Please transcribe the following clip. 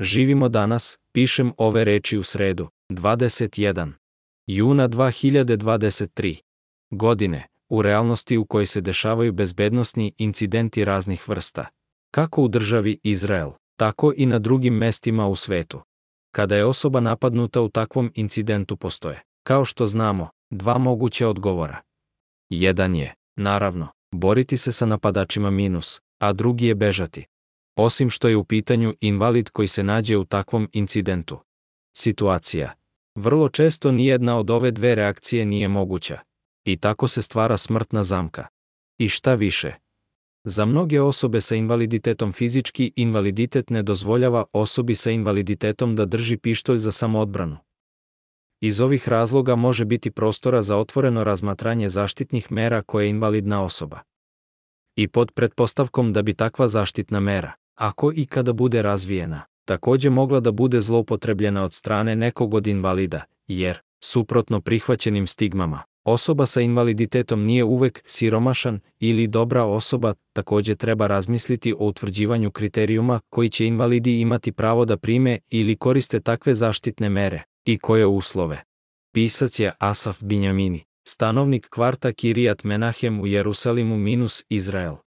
Živimo danas, pišem ove reči u sredu, 21. juna 2023. godine, u realnosti u kojoj se dešavaju bezbednostni incidenti raznih vrsta, kako u državi Izrael, tako i na drugim mestima u svetu. Kada je osoba napadnuta u takvom incidentu postoje, kao što znamo, dva moguće odgovora. Jedan je, naravno, boriti se sa napadačima minus, a drugi je bežati osim što je u pitanju invalid koji se nađe u takvom incidentu. Situacija. Vrlo često nijedna od ove dve reakcije nije moguća. I tako se stvara smrtna zamka. I šta više? Za mnoge osobe sa invaliditetom fizički invaliditet ne dozvoljava osobi sa invaliditetom da drži pištolj za samoodbranu. Iz ovih razloga može biti prostora za otvoreno razmatranje zaštitnih mera koje je invalidna osoba. I pod pretpostavkom da bi takva zaštitna mera ako i kada bude razvijena, također mogla da bude zloupotrebljena od strane nekog od invalida, jer, suprotno prihvaćenim stigmama, osoba sa invaliditetom nije uvek siromašan ili dobra osoba, također treba razmisliti o utvrđivanju kriterijuma koji će invalidi imati pravo da prime ili koriste takve zaštitne mere i koje uslove. Pisac je Asaf Binjamini, stanovnik kvarta Kirijat Menahem u Jerusalimu minus Izrael.